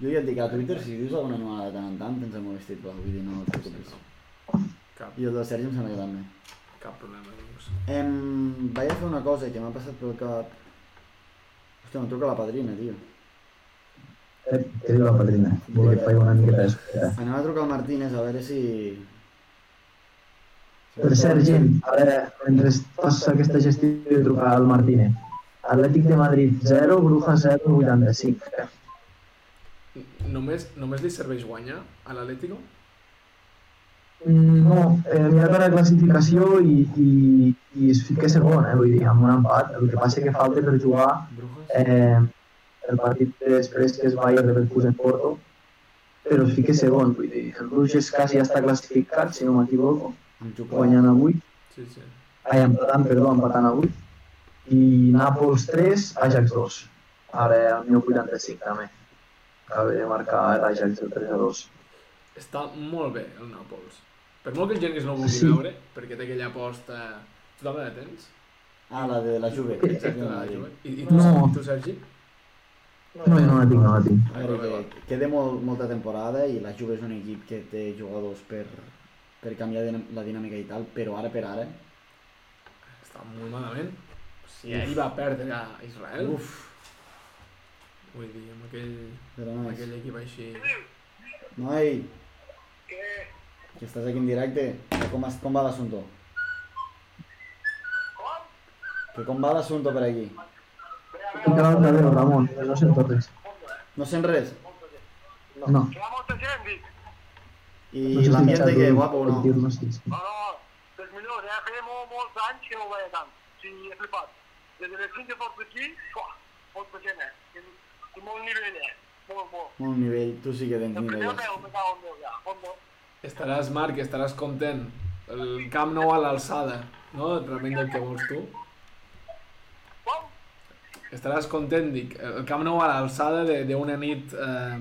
Jo ja et dic a Twitter, si dius alguna animalada de tant en tant, tens el meu vestit, blau, vull dir, no et preocupis. Cap, I el del Sergi em sembla que també. cap problema, doncs. Em... Vaig a fer una cosa que m'ha passat pel cap... Hòstia, em truca la padrina, tio. Eh, Què diu la padrina? Vull que faig una miqueta d'espera. Anem a trucar al Martínez a veure si... Per cert, gent, a veure, mentre fas aquesta gestió de trucar al Martínez. Atlètic de Madrid 0, Bruja 0, 85. Eh? N- Només, només li serveix guanyar a l'Atlético? Mm, No, eh, mira per la classificació i, i, i es fica segon, eh, vull dir, amb un empat. El que passa que falta per jugar eh, el partit després que es va a Leverkusen Porto, però es fica segon, vull dir, el Bruges quasi ja està classificat, si no m'equivoco, guanyant avui, Sí, sí. ai, empatant, perdó, empatant avui, i Nàpols 3, Ajax 2, ara al 1085 també, acaba de marcar l'Ajax el 3 a 2. Està molt bé el Nàpols. Per molt que el Genís no ho vulgui Sí. veure, perquè té aquella aposta... Tu també la tens? Ah, la de la Juve. Exacte, la Juve. Juve. I, i, tu, No. tu, Sergi? No, jo no la tinc, no la tinc. A veure, que queda molt, molta temporada i la Juve és un equip que té jugadors per, per canviar la dinàmica i tal, però ara per ara... Està molt malament. Si ahir va perdre a Israel, Uf, vull dir, amb aquell, amb no aquell equip així... Noi, Què? Que estàs aquí en directe, que com, es- com va l'assumpte? Com? Que com va l'assumpte per aquí? Encara no veu, Ramon, no sento res. No sent res? No. Que hi ha molta gent, dic. I No sé l'ambient de què, guapo o no? No, no, és millor, ja feia molt, molts anys que no ho veia tant. Sí, he flipat. Des de les 5 que porto aquí, fuà, molta gent, eh? I, molt nivell, eh? Molt, molt. Molt nivell, tu sí que tens El primer nivell. meu, me cago en Déu, ja. Fondo. Estaràs, Marc, estaràs content. El Camp Nou a l'alçada, no? Realment del que vols tu. Com? Estaràs content, dic. El Camp Nou a l'alçada de- d'una nit eh,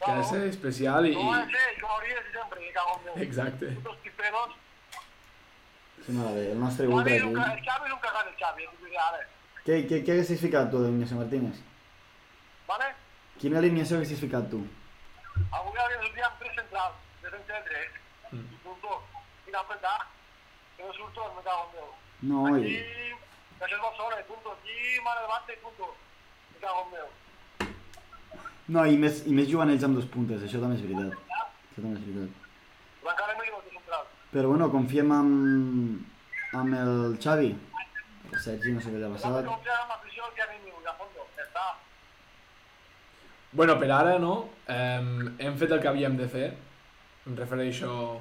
que ha de ser especial i... Ho he de fer, com hauria de ser sempre, cago en Déu. Exacte. Putos piperos. Sí, mare, bé, el nostre Xavi ultra és un, ca- aquí. el Xavi és un cagat, el Xavi, ara. Què, què, què haguessis ficat tu d'Ignacio Martínez? Vale? Quina alineació haguessis ficat tu? Avui hauria de sortir amb tres centrals, de centre de dret. Mm. I punto. I anar a petar. Que no surto, me cago en Déu. No, Aquí, i... això és Barcelona, i punto. Aquí, mare davant, i punto. Me cago en Déu. No, i més, i més jugant ells amb dos puntes, això també és veritat. Això també és veritat. Però encara m'hi diuen de central. Però bueno, confiem amb, amb el Xavi. El Sergi no sé què li ha S'ha de passat. confiar en l'afició que ha vingut, a fondo. Ja està. Bueno, per ara, no? Eh, hem fet el que havíem de fer. Em refereixo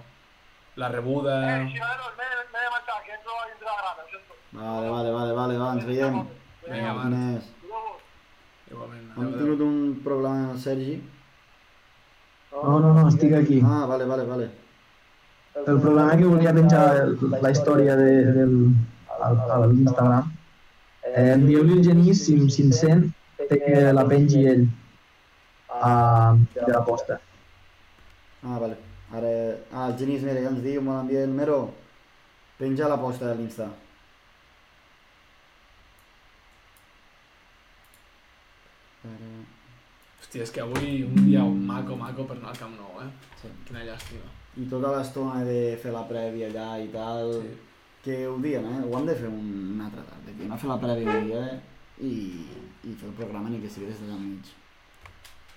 la rebuda... Eh, si no, m'he de marxar, que entro a dintre la grada, ho sento. Vale, vale, vale, vale, va, ens veiem. Vinga, va. Igualment. Hem tingut un problema amb el Sergi. No, no, no, estic aquí. Ah, vale, vale, vale. El problema que volia penjar la història de, del, al, a l'Instagram. Eh, Envieu-li el Genís si, si em sent té que la pengi ell a, de la posta. Ah, vale. Ara... Ah, el Genís, mira, ja ens diu, me l'envia el Mero. Penja la posta de l'Insta. Ara... Hòstia, és que avui un dia maco, maco per anar al Camp Nou, eh? Sí. Quina llàstima. I tota l'estona de fer la prèvia allà i tal, Sí. que ho diem, eh? Ho hem de fer un, una altra tarda, que no fer la prèvia un dia i, i fer el programa ni que sigui des del mig.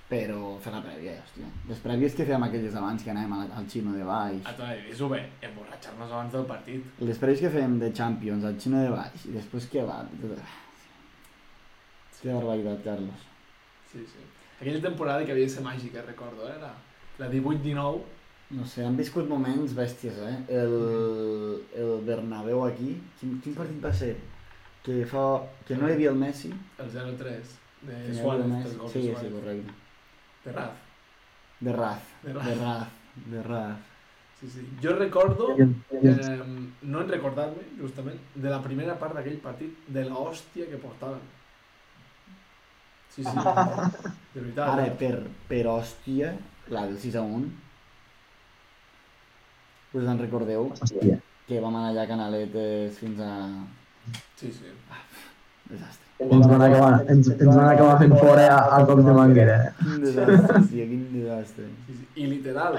Però fer la prèvia, hòstia. Les prèvies que fèiem aquelles abans, que anàvem al, al xino de baix. A tot dir-ho bé, emborratxar-nos abans del partit. Les prèvies que fèiem de Champions, al xino de baix, i després què va? Tot... Que barbaritat, Carlos. Sí, sí. Aquella temporada que havia de ser màgica, recordo, eh? era la 18-19. No sé, han viscut moments bèsties, eh? El, el Bernabéu aquí, quin, quin partit va ser? Que, fa, que no hi havia el Messi, El 0-3 de que Suárez, Sí, sí, correcte. De Raz. De Raz, De de Raz. De Raz. Sí, sí. Jo recordo, eh, no en recordar-me, justament, de la primera part d'aquell partit, de la hòstia que portaven. Sí, sí, de veritat. Ara, eh? per, per hòstia, la del 6 a 1, us en recordeu Hòstia. que vam anar allà a Canaletes fins a... Sí, sí. Desastre. Ens van acabar, ens, ens van acabar fent fora a, a cop de manguera. Quin desastre, tio, quin desastre. sí, sí. I literal.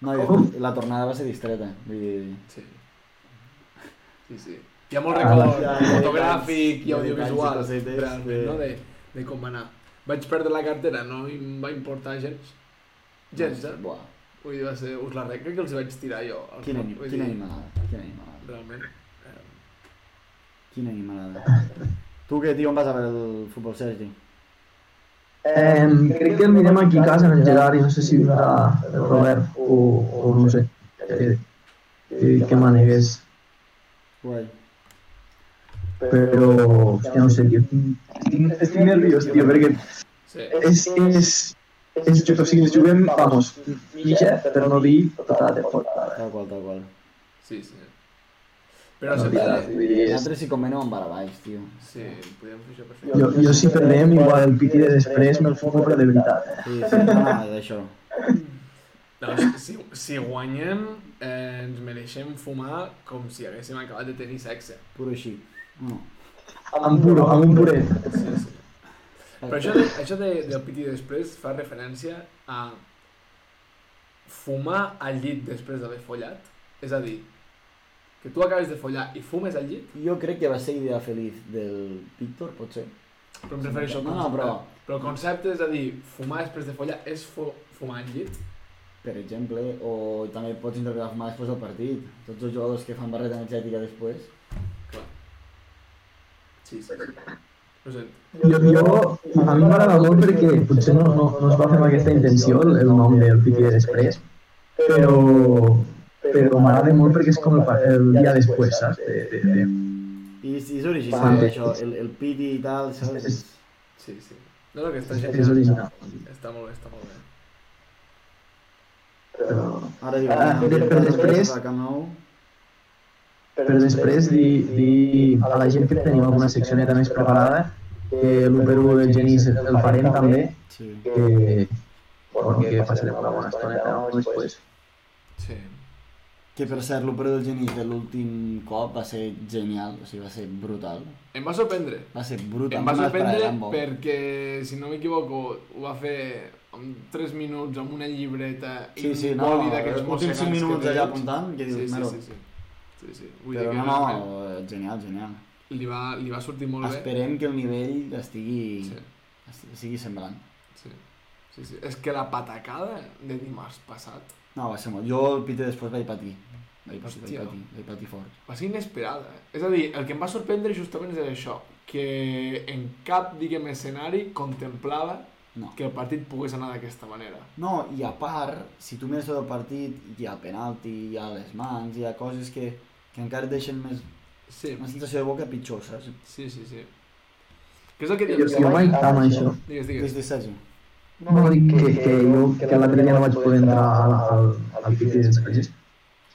No, i la tornada va ser distreta, vull dir... Sí. Sí, sí. Hi ha molt Ah, record ja, ja, fotogràfic i audiovisual, realment, sí. no? De, de com va anar. Vaig perdre la cartera, no em va importar gens. Gens, eh? Buah, Vull dir, va ser... Us la rec que els vaig tirar jo. quina, quina dir, animalada, quina animalada, Realment. Quina animalada. Tu què, tio, on vas a veure el futbol, Sergi? Eh, crec que el mirem aquí a casa, en el Gerard, no sé si vindrà el Robert o, o no sé. Eh, que, que. Guai. Però, hòstia, no sé, tio. Estic, estic nerviós, tio, perquè sí. és, és, és, o sigui, ens juguem, vamos, mitja, per no dir tota la temporada. Tal qual, tal qual. Sí, sí. Però No, sempre... Nosaltres si convenem amb baix, tio. Sí, podíem fer això perfecte. Jo, jo si perdem, igual el piti de després me'l fumo, però de veritat. Sí, sí, no, no, és això. No, si, si guanyem, eh, ens mereixem fumar com si haguéssim acabat de tenir sexe. Puro així. No. Amb puro, amb un puret. Sí, sí. Però això, de, això de, del piti després fa referència a fumar al llit després d'haver follat. És a dir, que tu acabes de follar i fumes al llit, Jo crec que va ser idea feliç del Víctor, potser. però em refereixo al No, no, concepte. però- Però el concepte és a dir, fumar després de follar és fu fumar al llit. Per exemple, o també pots interpretar fumar després del partit. Tots els jugadors que fan barreta energètica després. Clar. Sí, sí, sí. Ho sento. Jo, jo, a mi m'agrada molt perquè potser no, no, no es va fer amb aquesta intenció el, el nom del de després, però, però m'agrada molt perquè és com el, pa- el dia després, saps? De, de, de, I és, és original, Fantàstic. això, el, el piti i tal, saps? És- Sí, sí. No, no, que està és genial. original. Està molt bé, està molt bé. Però, Ara diu, Ah, ah, però després- a Camp Nou, però després dir, dir a la gent que tenim alguna seccioneta més preparada que l'1 del Genís el farem també, sí. que, bueno, que passarem una bona estoneta no? després. Sí. Que per cert, l'opera del genís de l'últim cop va ser genial, o sigui, va ser brutal. Em va sorprendre. Va ser brutal. Em va no sorprendre perquè, si no m'equivoco, ho va fer en 3 minuts amb una llibreta Sí, sí, no, d'aquests mossegants 5 que minuts té allà apuntant, que dius, sí, sí, sí, sí. sí, sí. Vull Però dir no, que no, realment genial, genial. li, va, li va sortir molt bé. Esperem que el nivell estigui, Sí, esti- sigui semblant. sí. sí, sí. És que la patacada de dimarts passat No, va ser molt. Jo el Pite després vaig patir. Vaig patir, vaig patir, vaig patir fort. va ser inesperada. eh? És a dir, el que em va sorprendre justament és això, que en cap, diguem, escenari contemplava No. que el partit pogués anar d'aquesta manera. No, i a part, si tu mires tot el partit, hi ha penalti, hi ha les mans, hi ha coses que, que encara et deixen més, Sí, una sensació de boca pitjor, saps? sí, sí, sí. Què és el que dius? jo vaig amb això. Digues, Des digues. de Sergi. No, dic que, que jo que l'altre dia no vaig poder entrar al, al, al de després.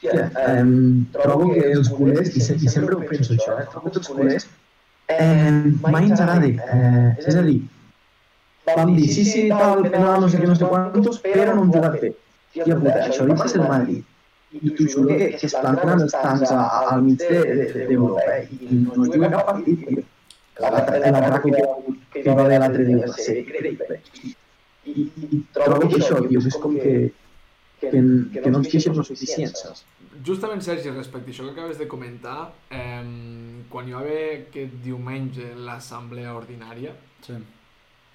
Em, trobo que els culers, i, se, i sempre ho penso això, eh, trobo que els culers eh, mai ens agrada. Eh, és a dir, vam dir, sí, sí, tal, penal, no sé què, no sé quantos, però no hem jugat bé. Tia puta, això li passa al Madrid. I t'ho juro que, que es planten els tancs a, a, al mig d'Europa, de, de, eh? i no es juga cap partit, tio. Ha- que hi va haver l'altre dia va ser increïble. I, i trobo que això, tio, és com que, que, que no ens queixem lo suficient, saps? Justament, Sergi, respecte a això que acabes de comentar, eh, quan hi va haver aquest diumenge l'assemblea ordinària, Sí.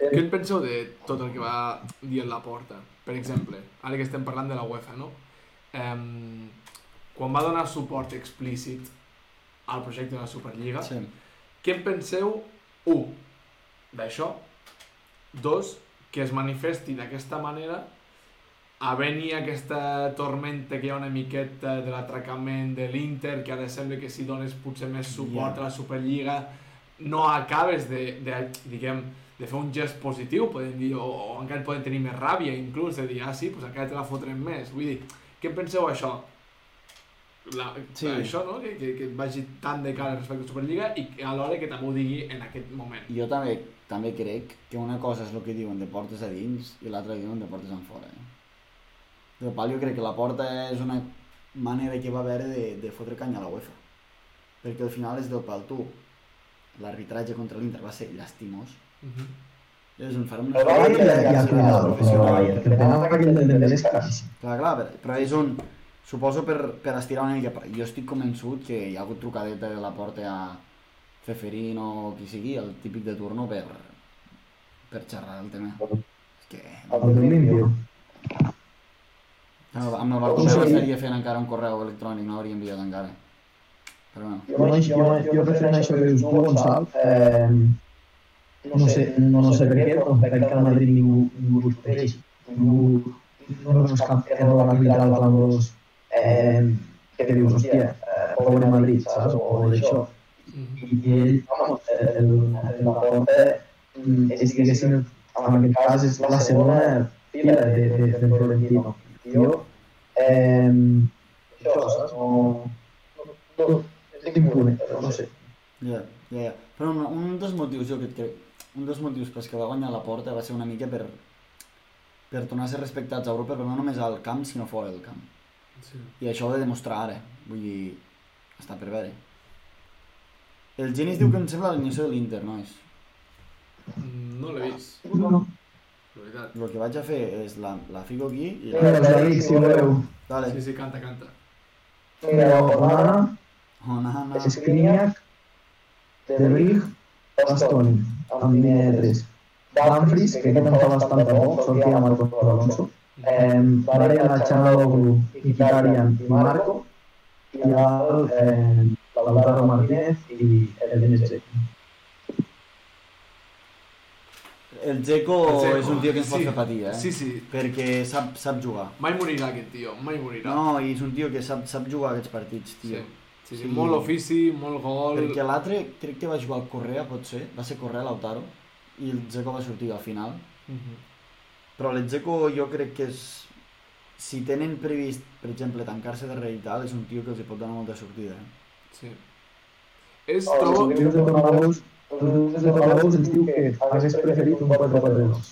què en penseu de tot el que va dir en la porta? Per exemple, ara que estem parlant de la UEFA, no? Eh, quan va donar suport explícit al projecte de la Superliga, sí. què en penseu, un, d'això, dos, que es manifesti d'aquesta manera a venir aquesta tormenta que hi ha una miqueta de l'atracament de l'Inter, que ara sembla que si dones potser més suport Ja. a la Superliga no acabes de, de, diguem, de fer un gest positiu, podem dir, o, o encara poden tenir més ràbia, inclús, de dir, ah, sí, doncs encara te la fotrem més. Vull dir, què en penseu això? La, Sí. Això, no? Que, que, que et vagi tant de cara respecte a la Superliga i que alhora que també ho digui en aquest moment. Jo també, també crec que una cosa és el que diuen de portes a dins i l'altra diuen de portes en fora. Eh? Del pal jo crec que la porta és una manera que va haver de, de fotre canya a la UEFA. Perquè al final és del pal tu. L'arbitratge contra l'Inter va ser llastimós. Uh -huh. És un farem El Bayern ja, ja ha cuidat, el Bayern, que el penal aquell del Dembélé és claríssim. Clar, clar, però, però és un... Suposo per, per estirar una mica... Jo estic convençut que hi ha hagut trucadeta de la porta a Feferin o qui sigui, el típic de turno, per, per xerrar el tema. És que... El del limpio. Amb, el Bartomeu estaria fent encara un correu electrònic, no l'hauria enviat encara. Però bueno, Jo, no, jo, jo referent a això que dius tu, Gonçal, eh, no, sé, no, no sé per què, però crec que al Madrid ningú, ningú us peix. Ningú, no veus cap error arbitral clamorós eh, que dius, hòstia, eh, pobre Madrid, saps? O d'això. I ell, vamos, el, el, la porta mm, és, diguéssim, en aquest cas és la segona fila de, de, de Florentino. Jo, eh, això, saps? No, no, no, no sé. ja, ja, ja. Però un, un dels motius, jo crec que un dels motius pels que va guanyar la porta va ser una mica per, per tornar a ser respectats a Europa, però no només al camp, sinó fora del camp. Sí. I això ho he de demostrar ara. Vull dir, està per veure. El Genís diu que em sembla l'alineació de l'Inter, nois. No l'he vist, No, la veritat. El que vaig a fer és la, la fico aquí i la... us la dic, si voleu. Vale. Sí, sí, canta, canta. Mira, Onana, Onana... Skriniak, Debrig, Bastoni, amb línia de 3. Dumfries, que aquest em fa bastant por, sort que hi ha Marcos Alonso. Eh, Brian, Chanaloglu, Mkhitaryan i Marco. I el, eh, Lautaro Martínez i el Dzeko. El Dzeko és un tio que ens pot sí. fer patir, eh? Sí, sí. Perquè sap, sap jugar. Mai morirà aquest tio, mai morirà. No, i és un tio que sap, sap jugar aquests partits, sí. tio. Sí, sí, Sí. molt ofici, molt gol... Perquè l'altre, crec que va jugar al Correa, pot ser, va ser Correa Lautaro, i el Dzeko va sortir al final. Mhm. Però Dzeko jo crec que és... Si tenen previst, per exemple, tancar-se darrere i tal, és un tio que els hi pot donar molta sortida. Eh? Sí. És, Els trobo... libres de Tornabous, els de Tornabous ens diu que hagués preferit un 4-4-2.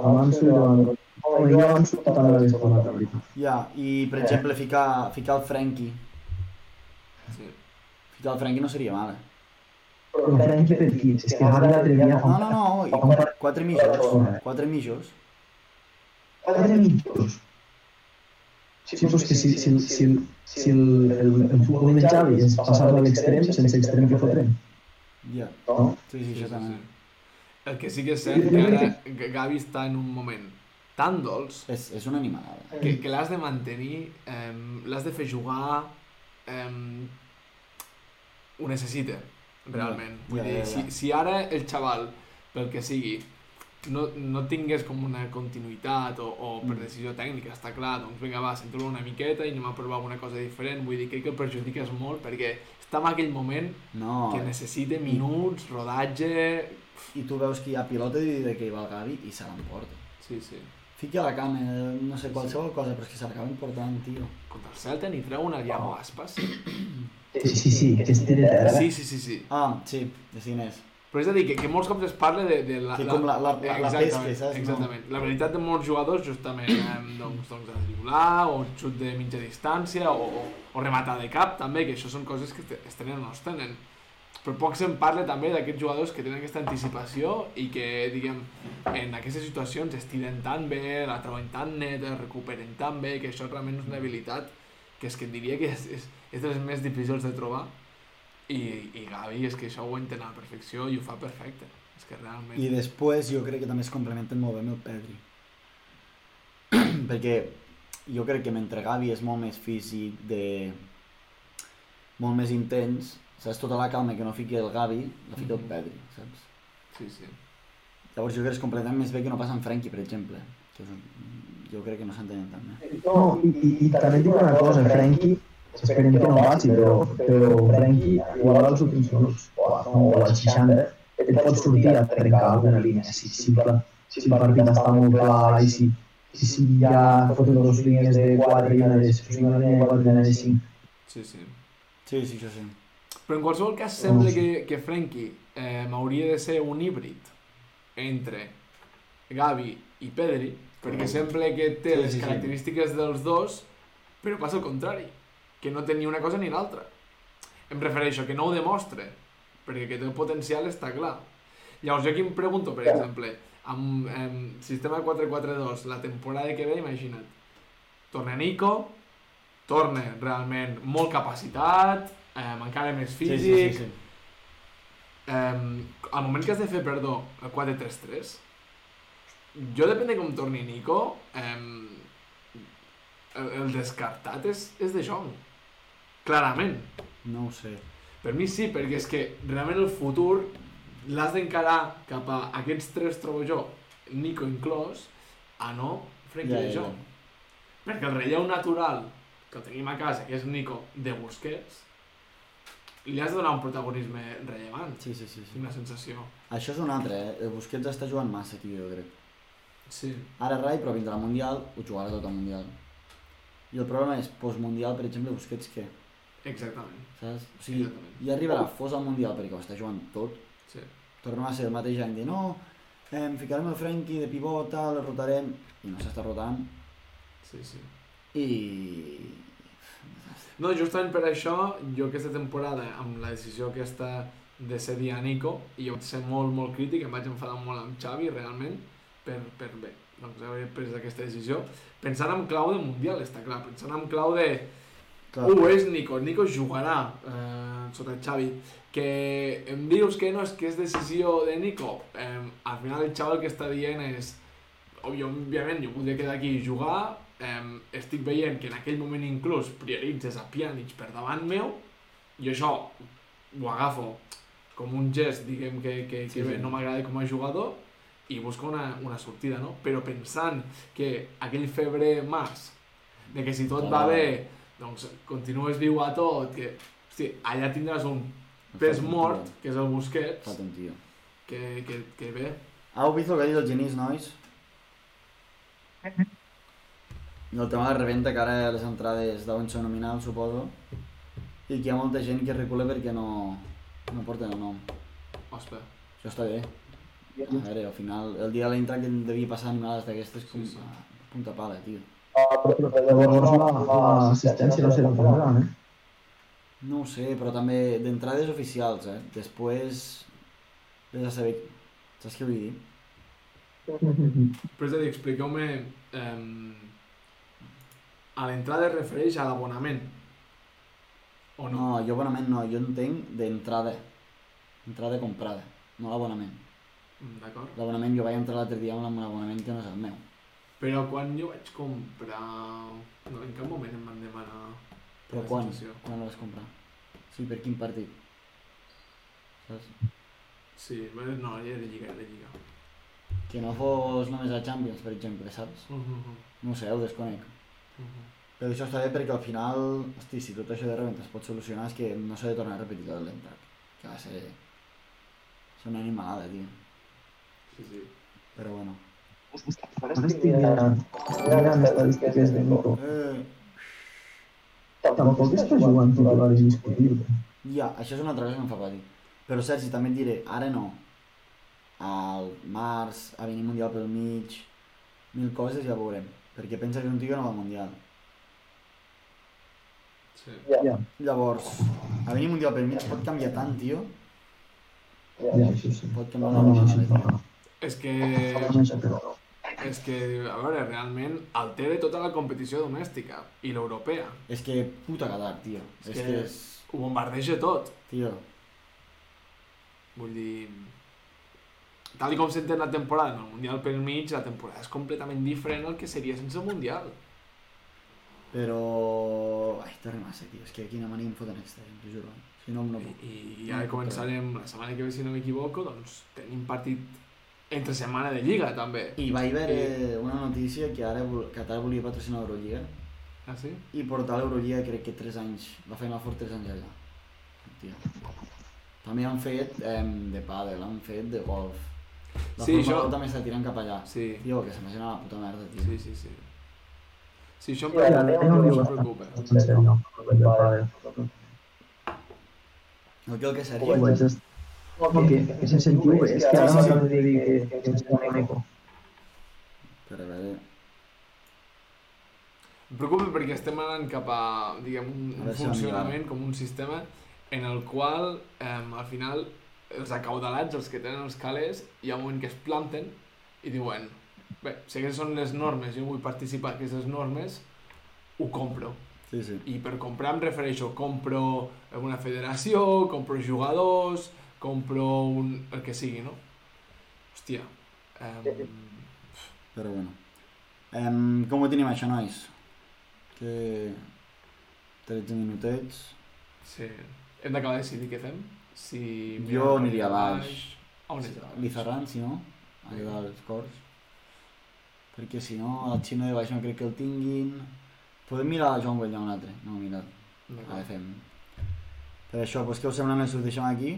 El Manso i davant. Home, jo el Manso també l'hagués posat, la veritat. Ja, i per exemple ficar, ficar el Frenkie. Sí. Ficar el Frenkie no seria mal, eh? Però el Frenkie per qui? És que l'altre dia No, no, no, i quatre, quatre mitjos. Quatre mitjos. quatre minuts. Sí, però és que si, si, si, si el, el, el futbol de Xavi és passar-lo a l'extrem, sense extrem que fotrem. Ja, No? sí, sí, això també. El que sí que és cert que ara Gavi està en un moment tan dolç És, és una animalada. que, que l'has de mantenir, eh, l'has de fer jugar, eh, ho necessita, realment. Ja, Vull ja, dir, ja, ja. Si, si ara el xaval, pel que sigui, no, no tingués com una continuïtat o, o per Mm. decisió tècnica, està clar, doncs vinga va, centro una miqueta i anem a provar alguna cosa diferent, vull dir, crec que el perjudiques molt perquè està en aquell moment No, que necessita minuts, rodatge... i tu veus que hi ha pilota i de que hi va el Gavi i se l'emporta. Sí, sí. Fiqui a la cama, eh, no sé, qualsevol cosa, però és que se l'acaba important, tio. Contra el Celta n'hi treu una Diago Aspas. Sí, sí, sí, que tira terra. Sí, sí, sí, sí. Ah, sí, de ciners. Però és a dir, que, que molts cops es parla de, de la... Que com la- la- la- la Exactament, pesca, saps? No. Exactament. La veritat de molts jugadors, justament, eh, doncs, doncs a driblar, o xut de mitja distància, o, o, o rematar de cap, també, que això són coses que es tenen o no es tenen. Però poc se'n parla també d'aquests jugadors que tenen aquesta anticipació i que, diguem, en aquestes situacions es tiren tan bé, la troben tan neta, recuperen tan bé, que això realment és una habilitat que és que et diria que és, és, és de les més difícils de trobar i, i Gavi és que això ho entén a la perfecció i ho fa perfecte. És que realment... I després jo crec que també es complementen molt bé amb el Pedri. Perquè jo crec que mentre Gavi és molt més físic, de... molt més intens, saps? Tota la calma que no fiqui el Gavi, la fica el Mhm. Pedri, saps? Sí, sí. Llavors jo crec que es completen més bé que no passa amb Frenkie, per exemple. Que és un... Jo crec que no s'entenen tan bé. No, i, i, i també et dic una cosa, Frenkie, esperem que no vagi, però, però Frenkie, igual als últims minuts, o, a- no, o als 60, et pot sortir a trencar alguna línia, si, si, si, si el partit està molt clar i si, i si hi ha fotre dues línies de 4 i una de 5, una línia de 4 i una de 5. Sí, sí. Sí, sí, això sí. Però en qualsevol cas sembla que, que Frenkie eh, hauria de ser un híbrid entre Gavi i Pedri, perquè sembla que té Sí, les característiques dels dos, però passa el contrari, que no té ni una cosa ni l'altra. Em refereixo que no ho demostra, perquè que té el potencial està clar. Llavors jo aquí em pregunto, per exemple, amb, amb sistema 4-4-2, la temporada que ve, imagina't, torna Nico, torna realment molt capacitat, eh, encara més Sí, físic, sí, sí, sí. Um, al moment que has de fer, perdó, el 4-3-3, jo depèn de com torni Nico, um, el, el descartat és, és de Jong. Clarament. No ho sé. Per mi sí, perquè és que realment el futur l'has d'encarar cap a aquests tres, trobo jo, Nico inclòs, a no Frenkie Ja, de ja, Jong. Perquè el relleu natural que tenim a casa, que és Nico de Busquets, li has de donar un protagonisme rellevant. Sí, sí, sí, sí. La sensació. Això és un altre, eh? Busquets està jugant massa, tio, jo crec. Sí. Ara Rai, però vindrà al Mundial, ho jugarà tot el Mundial. I el problema és, postmundial, per exemple, Busquets què? Exactament. Saps? O sigui, Exactament. ja arribarà fos al Mundial perquè ho està jugant tot, Sí. tornem a ser el mateix any de no, eh, ficarem el Frenkie de pivot, tal, el rotarem, i no s'està rotant, Sí, sí. i... No, justament per això, jo aquesta temporada, amb la decisió aquesta de cedir a Nico, i jo vaig ser molt, molt crític, em vaig enfadar molt amb Xavi, realment, per, per bé, doncs haver pres aquesta decisió, pensant en clau de Mundial, està clar, pensant en clau de... Clar, Ho és Nico, Nico jugarà eh, sota Xavi, que em dius que no és que és decisió de Nico, eh, al final el xaval que està dient és òbviament jo podria quedar aquí i jugar, eh, estic veient que en aquell moment inclús prioritzes a Pjanic per davant meu, i això ho agafo com un gest, diguem, que, que, Sí, que bé, sí. no m'agrada com a jugador, i busca una, una sortida, no? Però pensant que aquell febrer-març, de que si tot va bé, doncs continues viu a tot, que, hosti, allà tindràs un pes mort, que és el Busquets, Falta un tio. que, que, que bé. Heu vist el que ha dit el Genís, nois? I el tema de reventa, que ara les entrades deuen ser nominals, suposo, i que hi ha molta gent que recula perquè no, no porten el nom. Ospa. Això està bé. A veure, al final, el dia de l'intra que devia passar animades d'aquestes com Sí, sí. a punta pala, tio. Llavors la- l'assistència no serà gran, eh? No ho sé, però també d'entrades oficials, eh? Després, vés a saber... Saps què vull dir? Però és a dir, expliqueu-me... Eh, a l'entrada es refereix a l'abonament. O no? No, jo abonament no, jo entenc d'entrada. Entrada comprada, no l'abonament. Mm, D'acord. L'abonament jo vaig entrar l'altre dia amb un abonament que no és el meu. Però quan jo vaig comprar... No, en cap moment em van demanar... Però la quan? situació. Quan el vas comprar? Sí, per quin partit? Saps? Sí, no, ja era lliga, era lliga. Que no fos només a Champions, per exemple, saps? Uh -huh. No ho sé, ho desconec. Uh -huh. Però això està bé perquè al final, hosti, si tot això de repente es pot solucionar és que no s'ha de tornar a repetir tot l'entrat. Que va ser... És una animalada, tio. Sí, sí. Però bueno. Tampoc és que juguen titular indiscutible. ja, això és una altra cosa que em fa patir. Però Sergi, també et diré, ara no. Al març, a venir Mundial pel mig, mil coses ja veurem. Perquè pensa que un tio no va al Mundial. sí. Ja, Llavors, a venir Mundial pel mig pot canviar tant, tio. ja, això sí. Pot No, canviar no, no, sí, tio. no. És que... És que, a veure, realment altera tota la competició domèstica i l'europea. És que puta Qatar, tio. És És que- que és... Ho bombardeja tot. Tio, Vull dir... Tal i com s'entén la temporada, en el Mundial pel mig, la temporada és completament diferent al que seria sense el Mundial. però... Ai, torna massa, tio. És que quina mania em foten extra, t'ho juro. Si no, no I, puc. i ara començarem la setmana que ve, si no m'equivoco, doncs tenim partit entre setmana de Lliga, també. I vaig veure una notícia que ara Qatar volia patrocinar l'Eurolliga Ah, sí? i portar l'Eurolliga crec que 3 anys, la Final Four 3 anys allà. Tio. També han fet eh, de pàdel, han fet de golf. La Sí, Fórmula això- 1 també està tirant cap allà. Sí. Tio, que se m'imagina la puta merda, tio. Sí, sí, sí. Sí, això em Sí, preocupa, no no em bastant. preocupa. El que el que Sergi... Pues és... No, que, que s'incentiu és que ara m'acabes de dir que, que ens fa un eco. Però a veure... Em preocupa perquè estem anant cap a, diguem, un, un funcionament, com un sistema en el qual, eh, al final, els acaudalats, els que tenen els calés, hi ha un moment que es planten i diuen bé, si aquestes són les normes, jo vull participar en aquestes normes, ho compro. Sí, sí. I per comprar em refereixo, compro una federació, compro jugadors, compro un... el que sigui, no? Hòstia. Eh, Però bueno. Um, com ho tenim això, nois? Que... 13 minutets... sí. Hem d'acabar de decidir què fem. Si Jo aniria a baix. A on és a baix? L'Izarran, si no, allà als cors. Perquè si no, el xino de baix no crec que el tinguin. Podem mirar el Joan Güell un altre, no. D'acord. Ara fem. Per això, doncs què us sembla més ho deixem aquí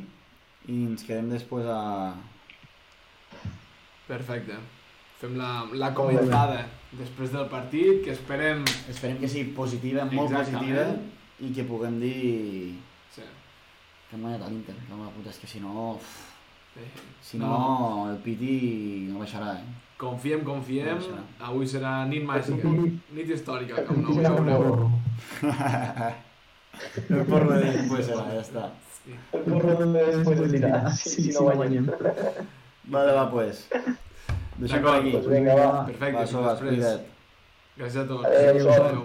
i ens quedem després a... Perfecte. Fem la, la comentada després del partit, que esperem... Esperem que sigui positiva, molt Exactament. positiva, i que puguem dir Sí. que hem guanyat a l'Inter. Que la puta, és que si no... uf, Eh, Si no, el Piti no baixarà, eh? Confiem, confiem. Eh. Avui serà nit màgica. Nit històrica, com no, un veureu. El porro de després serà, ja està. Sí. El gorro després es dirà, si no guanyem. Vale, va, pues. Deixem per aquí. Pues vinga, va. Perfecte. Gràcies a tots. Adéu, Adéu.